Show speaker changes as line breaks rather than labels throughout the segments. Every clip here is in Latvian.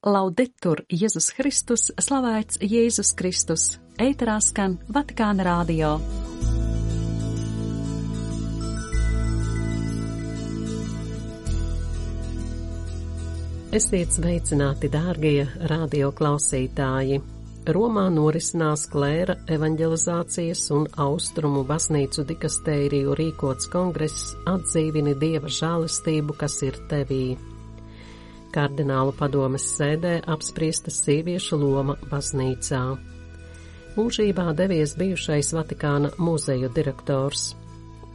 Laudetur Jēzus Kristus, slavēts Jēzus Kristus, ēterā skan Vatikāna rādio.
Esiet sveicināti, dārgie radioklausītāji! Romā norisinās klēra evanģelizācijas un austrumu baznīcu dikastēriju rīkots kongress atdzīvini Dieva žālistību, kas ir tevī. Kardinālu padomes sēdē apspriesta sieviešu loma baznīcā. Mūžībā devies bijušais Vatikāna muzeju direktors.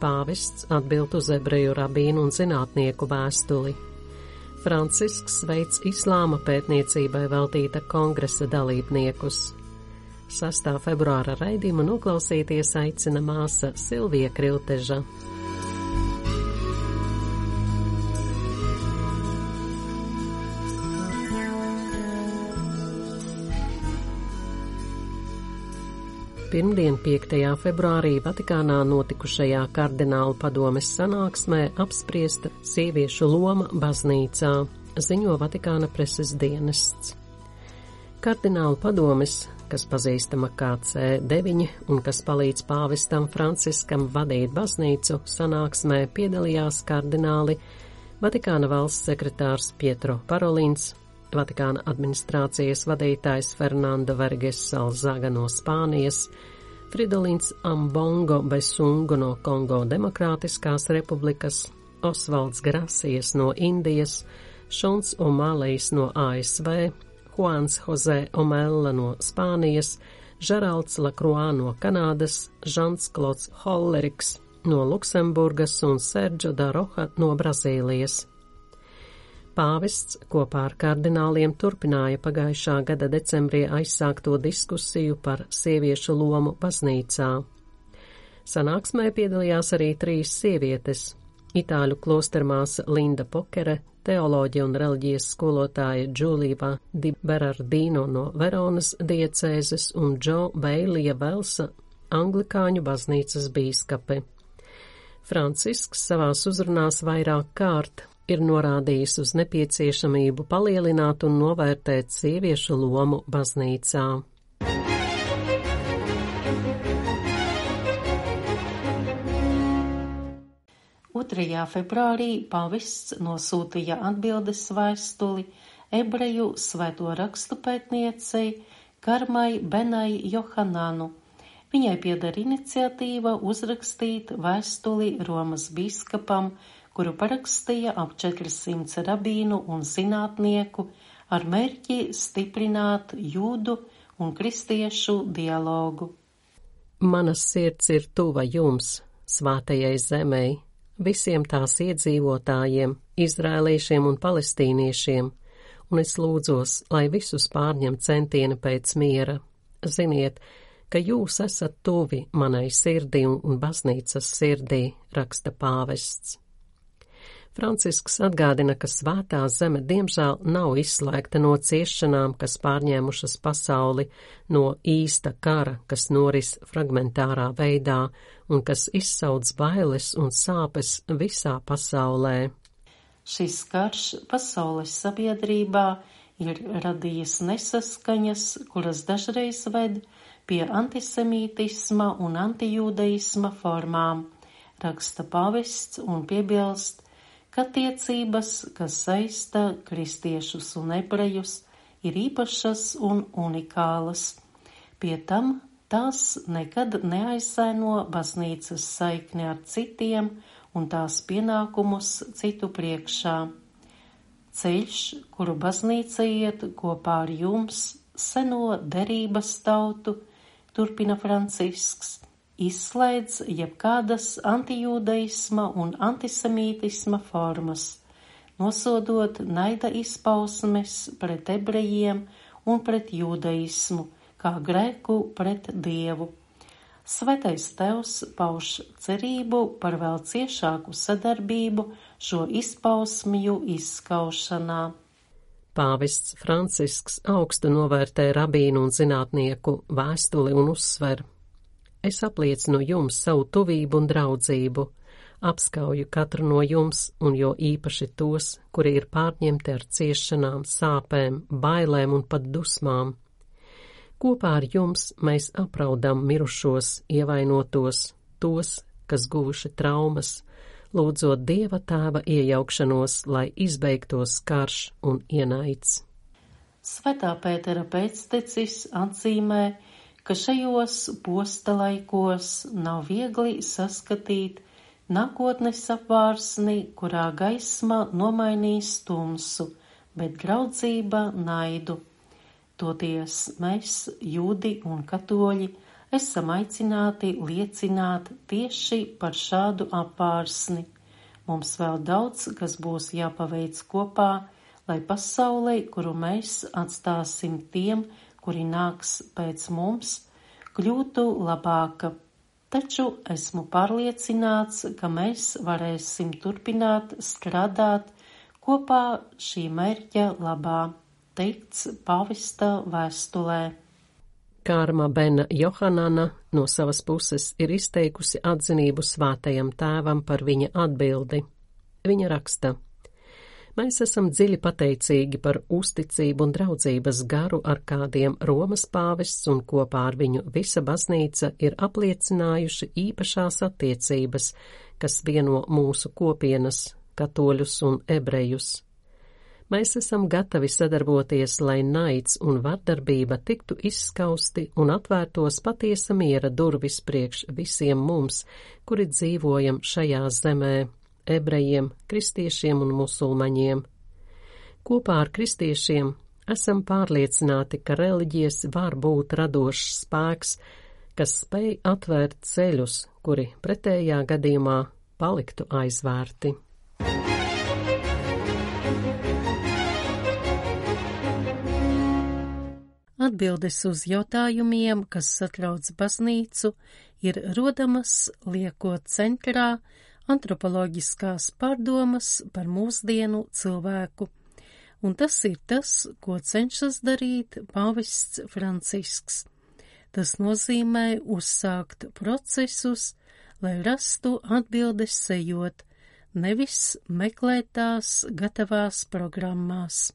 Pāvests atbild uz ebreju rabīnu un zinātnieku vēstuli. Francisks veids islāma pētniecībai veltīta kongresa dalībniekus. 6. februāra raidījumu noklausīties aicina māsa Silvija Krilteža. Pirmdien, 5. februārī Vatikānā notikušajā kardinālu padomes sanāksmē apspriesta sieviešu loma baznīcā, ziņo Vatikāna preses dienests. Kardinālu padomes, kas pazīstama kā C9 un kas palīdz pāvestam Franciskam vadīt baznīcu, sanāksmē piedalījās kardināli Vatikāna valsts sekretārs Pietro Parolins, Vatikāna administrācijas vadītājs Fernando Verges Salzaga no Spānijas, Fridolins Ambongo Besungu no Kongo Demokrātiskās republikas, Osvalds Grasijas no Indijas, Šons Omalejs no ASV, Juans Jose Omella no Spānijas, Žeralds Lakroā no Kanādas, Žants Klots Holleriks no Luksemburgas un Sergio Daroha no Brazīlijas. Pāvests kopā ar kardināliem turpināja pagājušā gada decembrī aizsākto diskusiju par sieviešu lomu baznīcā. Sanāksmē piedalījās arī trīs sievietes - itāļu klostermāsa Linda Pokere, teoloģija un reliģijas skolotāja Džulīva Di Berardino no Veronas diecēzes un Džo Beilija Velsa, anglikāņu baznīcas bīskape. Francisks savās uzrunās vairāk kārt ir norādījis uz nepieciešamību palielināt un novērtēt sieviešu lomu baznīcā.
Otrajā februārī pavists nosūtīja atbildes vēstuli ebreju svēto rakstu pētniecei Karmai Benai Johanānu. Viņai pieder iniciatīva uzrakstīt vēstuli Romas biskapam kuru parakstīja ap 400 rabīnu un zinātnieku ar mērķi stiprināt jūdu un kristiešu dialogu.
Manas sirds ir tuva jums, svātajai zemei, visiem tās iedzīvotājiem, izrēliešiem un palestīniešiem, un es lūdzos, lai visus pārņem centieni pēc miera. Ziniet, ka jūs esat tuvi manai sirdī un baznīcas sirdī, raksta pāvests. Francisks atgādina, ka svētā zeme diemžēl nav izslēgta no ciešanām, kas pārņēmušas pasauli, no īsta kara, kas noris fragmentārā veidā un kas izsauc bailes un sāpes visā pasaulē.
Šis karš pasaules sabiedrībā ir radījis nesaskaņas, kuras dažreiz ved pie antisemītisma un antijūdeisma formām, raksta pavests un piebilst, ka tiecības, kas saista kristiešus un ebrejus, ir īpašas un unikālas. Pie tam tās nekad neaizsaino baznīcas saikni ar citiem un tās pienākumus citu priekšā. Ceļš, kuru baznīca iet kopā ar jums, seno derības tautu, turpina Francisks, izslēdz jebkādas antijūdaisma un antisemītisma formas, nosodot naida izpausmes pret ebrejiem un pret jūdaismu, kā grēku pret dievu. Svētais Tevs pauž cerību par vēl ciešāku sadarbību šo izpausmju izskaušanā.
Pāvests Francisks augstu novērtē rabīnu un zinātnieku vēstuli un uzsver, Es apliecinu jums savu tuvību un draudzību. apskauju katru no jums, un jo īpaši tos, kuri ir pārņemti ar ciešanām, sāpēm, bailēm un pat dusmām. Kopā ar jums mēs apraudam mirušos, ievainotos, tos, kas guvuši traumas, lūdzot Dieva tēva iejaukšanos, lai izbeigtos karš un ienaids.
Svetā Pētera pēctecis atzīmē, ka šajos posta laikos nav viegli saskatīt nākotnes apvārsni, kurā gaisma nomainīs tumsu, bet draudzība naidu. Toties mēs, jūdi un katoļi, esam aicināti liecināt tieši par šādu apvārsni. Mums vēl daudz, kas būs jāpaveic kopā, lai pasaulē, kuru mēs atstāsim tiem, kuri nāks pēc mums, kļūtu labāka. Taču esmu pārliecināts, ka mēs varēsim turpināt strādāt kopā šī mērķa labā, teikts pavista vēstulē.
Kārma Bena Johanana no savas puses ir izteikusi atzinību svātajam tēvam par viņa atbildi. Viņa raksta. Mēs esam dziļi pateicīgi par uzticību un draudzības garu, ar kādiem Romas pāvests un kopā ar viņu visa baznīca ir apliecinājuši īpašās attiecības, kas vieno mūsu kopienas, katoļus un ebrejus. Mēs esam gatavi sadarboties, lai naids un vardarbība tiktu izskausti un atvērtos patiesa miera durvis priekš visiem mums, kuri dzīvojam šajā zemē ebrejiem, kristiešiem un musulmaņiem. Kopā ar kristiešiem esam pārliecināti, ka reliģijas var būt radošs spēks, kas spēj atvērt ceļus, kuri pretējā gadījumā paliktu aizvērti.
Atbildes uz jautājumiem, kas satrauc baznīcu, ir rodamas liekot centrā antropoloģiskās pārdomas par mūsdienu cilvēku, un tas ir tas, ko cenšas darīt pavests Francisks. Tas nozīmē uzsākt procesus, lai rastu atbildes sejot, nevis meklētās gatavās programmās.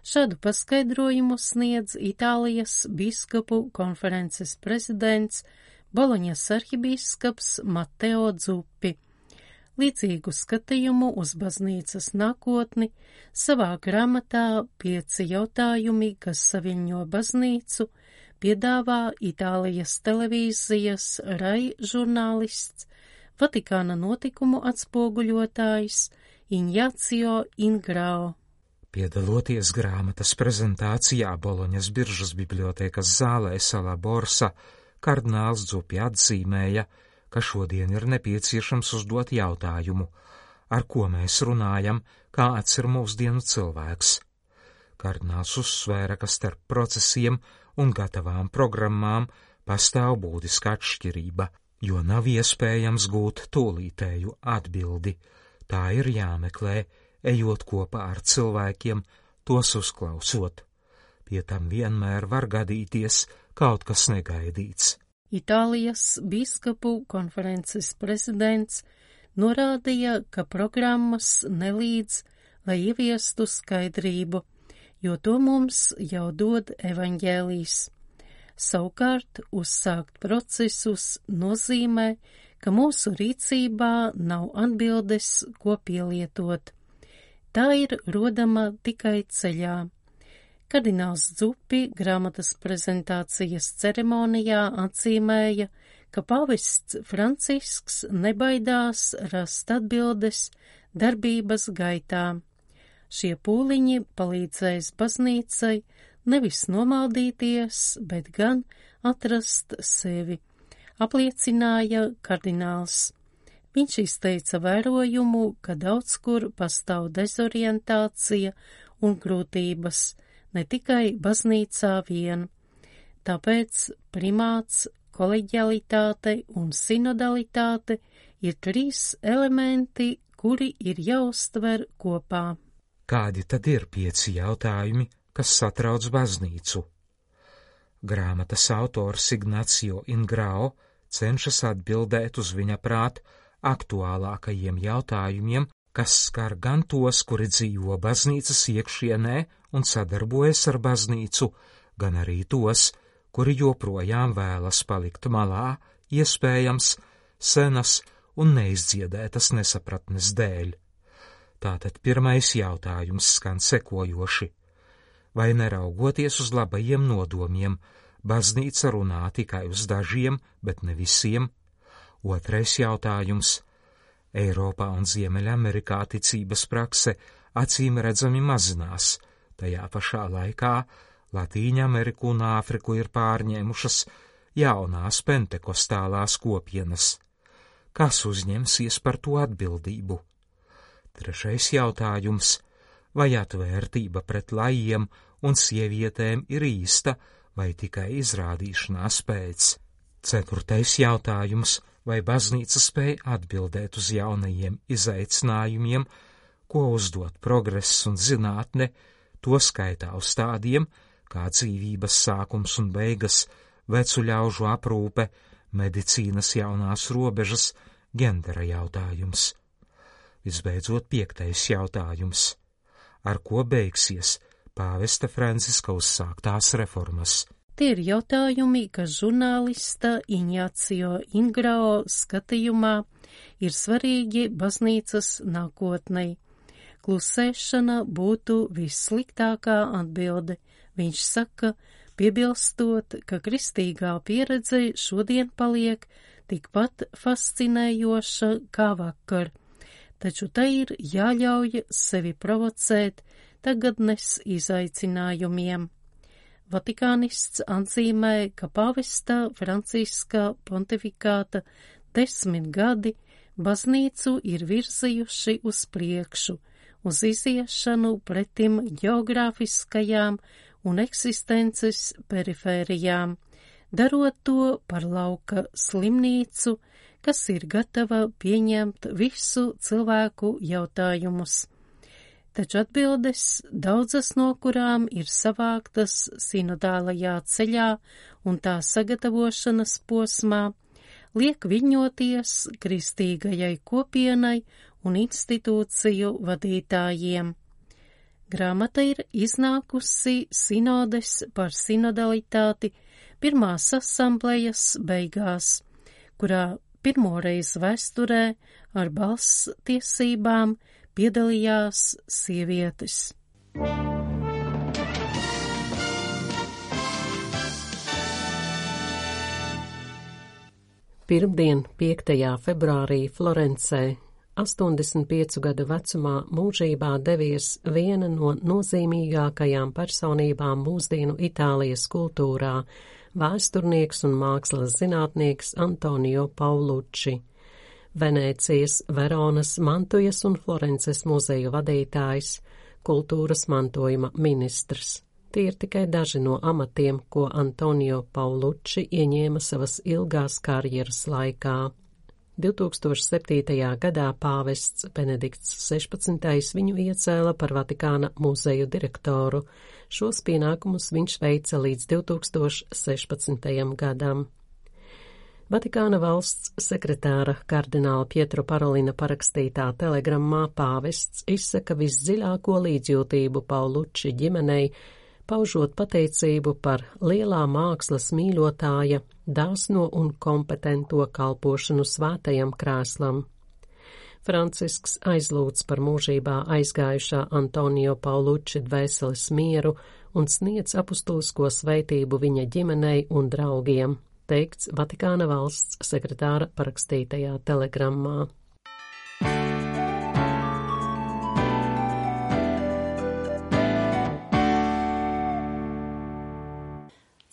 Šādu paskaidrojumu sniedz Itālijas biskupu konferences prezidents Boloņas arhibīskaps Mateo Dzupi līdzīgu skatījumu uz baznīcas nākotni savā grāmatā pieci jautājumi, kas saviņo baznīcu, piedāvā Itālijas televīzijas rai žurnālists, Vatikāna notikumu atspoguļotājs Injācio Ingrao.
Piedaloties grāmatas prezentācijā Boloņas biržas bibliotekas zālē Salā Borsa, kardināls Dzupi atzīmēja, ka šodien ir nepieciešams uzdot jautājumu, ar ko mēs runājam, kāds ir mūsdienu cilvēks. Kardināls uzsvēra, ka starp procesiem un gatavām programmām pastāv būtiska atšķirība, jo nav iespējams gūt tūlītēju atbildi. Tā ir jāmeklē, ejot kopā ar cilvēkiem, tos uzklausot. Pie tam vienmēr var gadīties kaut kas negaidīts.
Itālijas biskupu konferences prezidents norādīja, ka programmas nelīdz, lai ieviestu skaidrību, jo to mums jau dod evaņģēlīs. Savukārt, uzsākt procesus nozīmē, ka mūsu rīcībā nav atbildes, ko pielietot. Tā ir rodama tikai ceļā. Kardināls Dzupi grāmatas prezentācijas ceremonijā atzīmēja, ka pavests Francisks nebaidās rast atbildes darbības gaitā. Šie pūliņi palīdzēs baznīcai nevis nomaldīties, bet gan atrast sevi, apliecināja kardināls. Viņš izteica vērojumu, ka daudz kur pastāv dezorientācija un grūtības, ne tikai baznīcā vien. Tāpēc primāts, koleģialitāte un sinodalitāte ir trīs elementi, kuri ir jāuztver kopā.
Kādi tad ir pieci jautājumi, kas satrauc baznīcu? Grāmatas autors Ignacio Ingrao cenšas atbildēt uz viņa prāt aktuālākajiem jautājumiem, kas skar gan tos, kuri dzīvo baznīcas iekšienē un sadarbojas ar baznīcu, gan arī tos, kuri joprojām vēlas palikt malā, iespējams, senas un neizdziedētas nesapratnes dēļ. Tātad pirmais jautājums skan sekojoši. Vai neraugoties uz labajiem nodomiem, baznīca runā tikai uz dažiem, bet ne visiem? Otrais jautājums. Eiropā un Ziemeļamerikā ticības prakse acīm redzami mazinās, tajā pašā laikā Latīņa Ameriku un Āfriku ir pārņēmušas jaunās pentekostālās kopienas. Kas uzņemsies par to atbildību? Trešais jautājums - vai atvērtība pret lajiem un sievietēm ir īsta vai tikai izrādīšanās pēc? Ceturtais jautājums - vai baznīca spēja atbildēt uz jaunajiem izaicinājumiem, ko uzdot progress un zinātne, to skaitā uz tādiem kā dzīvības sākums un beigas, vecu ļaužu aprūpe, medicīnas jaunās robežas, gendera jautājums. Visbeidzot, piektais jautājums. Ar ko beigsies pāvesta Franciska uzsāktās reformas?
Tie ir jautājumi, kas žurnālista Iņācijo Ingrao skatījumā ir svarīgi baznīcas nākotnei. Klusēšana būtu vissliktākā atbilde, viņš saka, piebilstot, ka kristīgā pieredze šodien paliek tikpat fascinējoša kā vakar. Taču tai ir jāļauj sevi provocēt tagadnes izaicinājumiem. Vatikānists atzīmē, ka pavesta Franciska pontifikāta desmit gadi baznīcu ir virzījuši uz priekšu, uz iziešanu pretim geogrāfiskajām un eksistences perifērijām, darot to par lauka slimnīcu, kas ir gatava pieņemt visu cilvēku jautājumus. Taču atbildes, daudzas no kurām ir savāktas sinodālajā ceļā un tā sagatavošanas posmā, liek viņoties kristīgajai kopienai un institūciju vadītājiem. Grāmata ir iznākusi sinodes par sinodalitāti pirmās asamblejas beigās, kurā pirmoreiz vēsturē ar balss tiesībām piedalījās sievietes.
Pirmdien, 5. februārī Florencē, 85 gadu vecumā mūžībā devies viena no nozīmīgākajām personībām mūsdienu Itālijas kultūrā vēsturnieks un mākslas zinātnieks Antonio Paulucci, Venēcijas, Veronas, Mantujas un Florences muzeju vadītājs, kultūras mantojuma ministrs. Tie ir tikai daži no amatiem, ko Antonio Paulucci ieņēma savas ilgās karjeras laikā. 2007. gadā pāvests Benedikts 16. viņu iecēla par Vatikāna muzeju direktoru, Šos pienākumus viņš veica līdz 2016. gadam. Vatikāna valsts sekretāra kardināla Pietro Parolina parakstītā telegrammā pāvests izsaka visdziļāko līdzjūtību Pauluči ģimenei, paužot pateicību par lielā mākslas mīļotāja, dāsno un kompetento kalpošanu svētajam krēslam. Francisks aizlūdz par mūžībā aizgājušā Antonio Pauluči dvēseles mieru un sniedz apustulisko sveitību viņa ģimenei un draugiem, teikts Vatikāna valsts sekretāra parakstītajā telegrammā.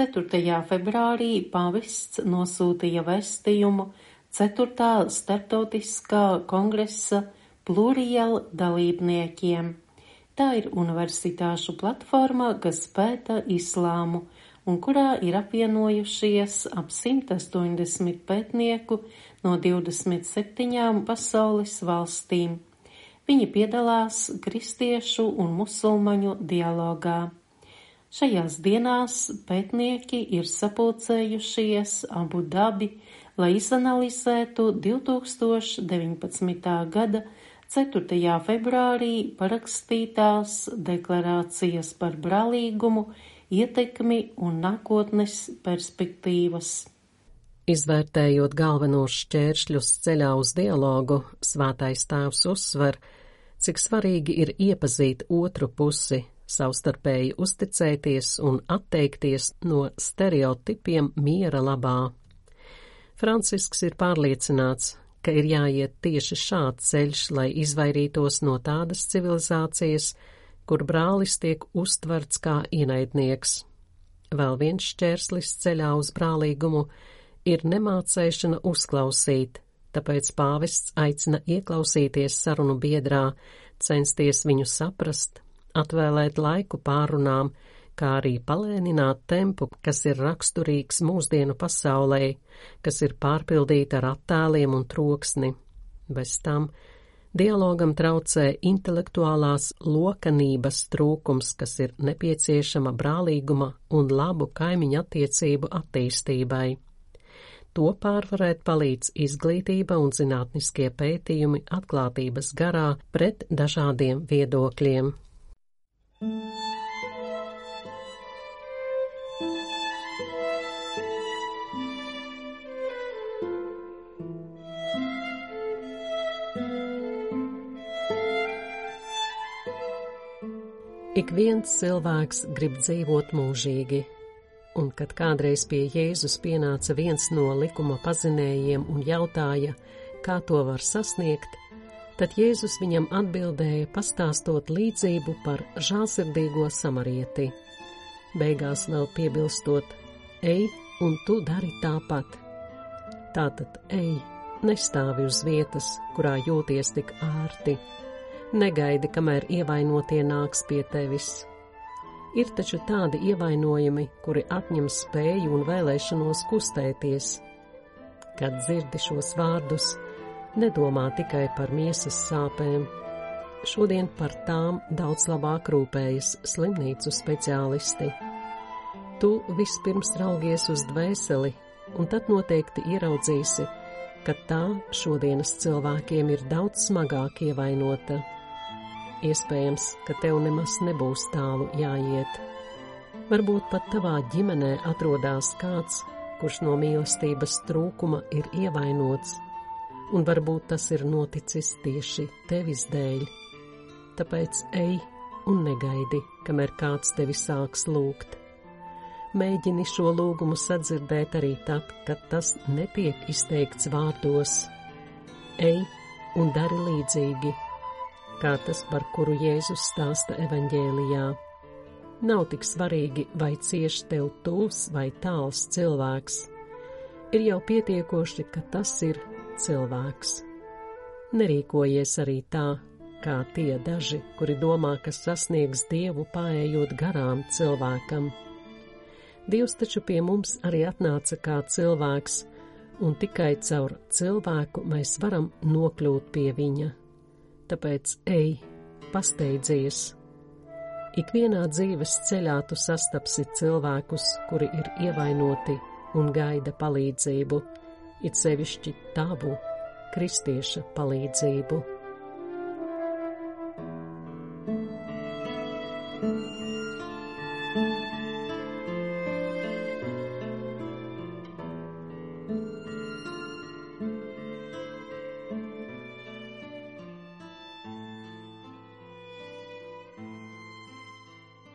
Ceturtajā februārī pavests nosūtīja vēstījumu ceturtā starptautiskā kongresa Pluriel dalībniekiem. Tā ir universitāšu platforma, kas pēta islāmu un kurā ir apvienojušies ap 180 pētnieku no 27 pasaules valstīm. Viņi piedalās kristiešu un musulmaņu dialogā. Šajās dienās pētnieki ir sapulcējušies Abu Dabi, lai izanalizētu 2019. gada 4. februārī parakstītās deklarācijas par brālīgumu, ietekmi un nākotnes perspektīvas.
Izvērtējot galvenos šķēršļus ceļā uz dialogu, svētais tēvs uzsver, cik svarīgi ir iepazīt otru pusi, savstarpēji uzticēties un atteikties no stereotipiem miera labā. Francisks ir pārliecināts, ka ir jāiet tieši šāds ceļš, lai izvairītos no tādas civilizācijas, kur brālis tiek uztverts kā ienaidnieks. Vēl viens šķērslis ceļā uz brālīgumu ir nemācēšana uzklausīt, tāpēc pāvests aicina ieklausīties sarunu biedrā, censties viņu saprast, atvēlēt laiku pārunām, kā arī palēnināt tempu, kas ir raksturīgs mūsdienu pasaulē, kas ir pārpildīta ar attēliem un troksni. Bez tam dialogam traucē intelektuālās lokanības trūkums, kas ir nepieciešama brālīguma un labu kaimiņu attiecību attīstībai. To pārvarēt palīdz izglītība un zinātniskie pētījumi atklātības garā pret dažādiem viedokļiem. Ik viens cilvēks grib dzīvot mūžīgi, un kad kādreiz pie Jēzus pienāca viens no likuma pazinējiem un jautāja, kā to var sasniegt, tad Jēzus viņam atbildēja, pastāstot līdzību par žālsirdīgo samarieti. Beigās vēl piebilstot, ej, un tu dari tāpat. Tātad ej, nestāvi uz vietas, kurā jūties tik ārti. Negaidi, kamēr ievainotie nāks pie tevis Ir taču tādi ievainojumi, kuri atņem spēju un vēlēšanos kustēties. Kad dzirdi šos vārdus, nedomā tikai par miesas sāpēm. Šodien par tām daudz labāk rūpējas slimnīcu speciālisti. Tu vispirms raugies uz dvēseli, un tad noteikti ieraudzīsi, ka tā šodienas cilvēkiem ir daudz smagāk ievainota. Iespējams, ka tev nemaz nebūs tālu jāiet. Varbūt pat tavā ģimenē atrodas kāds, kurš no mīlestības trūkuma ir ievainots, un varbūt tas ir noticis tieši tevis dēļ. Tāpēc ej un negaidi, kamēr kāds tevi sāks lūgt. Mēģini šo lūgumu sadzirdēt arī tad, kad tas netiek izteikts vārdos. Ej un dari līdzīgi kā tas, par kuru Jēzus stāsta evaņģēlijā. Nav tik svarīgi, vai cieši tev tūs vai tāls cilvēks. Ir jau pietiekoši, ka tas ir cilvēks. Nerīkojies arī tā, kā tie daži, kuri domā, ka sasniegs Dievu pārējot garām cilvēkam. Dievs taču pie mums arī atnāca kā cilvēks, un tikai caur cilvēku mēs varam nokļūt pie viņa tāpēc ej, pasteidzies. Ikvienā dzīves ceļā tu sastapsi cilvēkus, kuri ir ievainoti un gaida palīdzību, it sevišķi tavu kristieša palīdzību.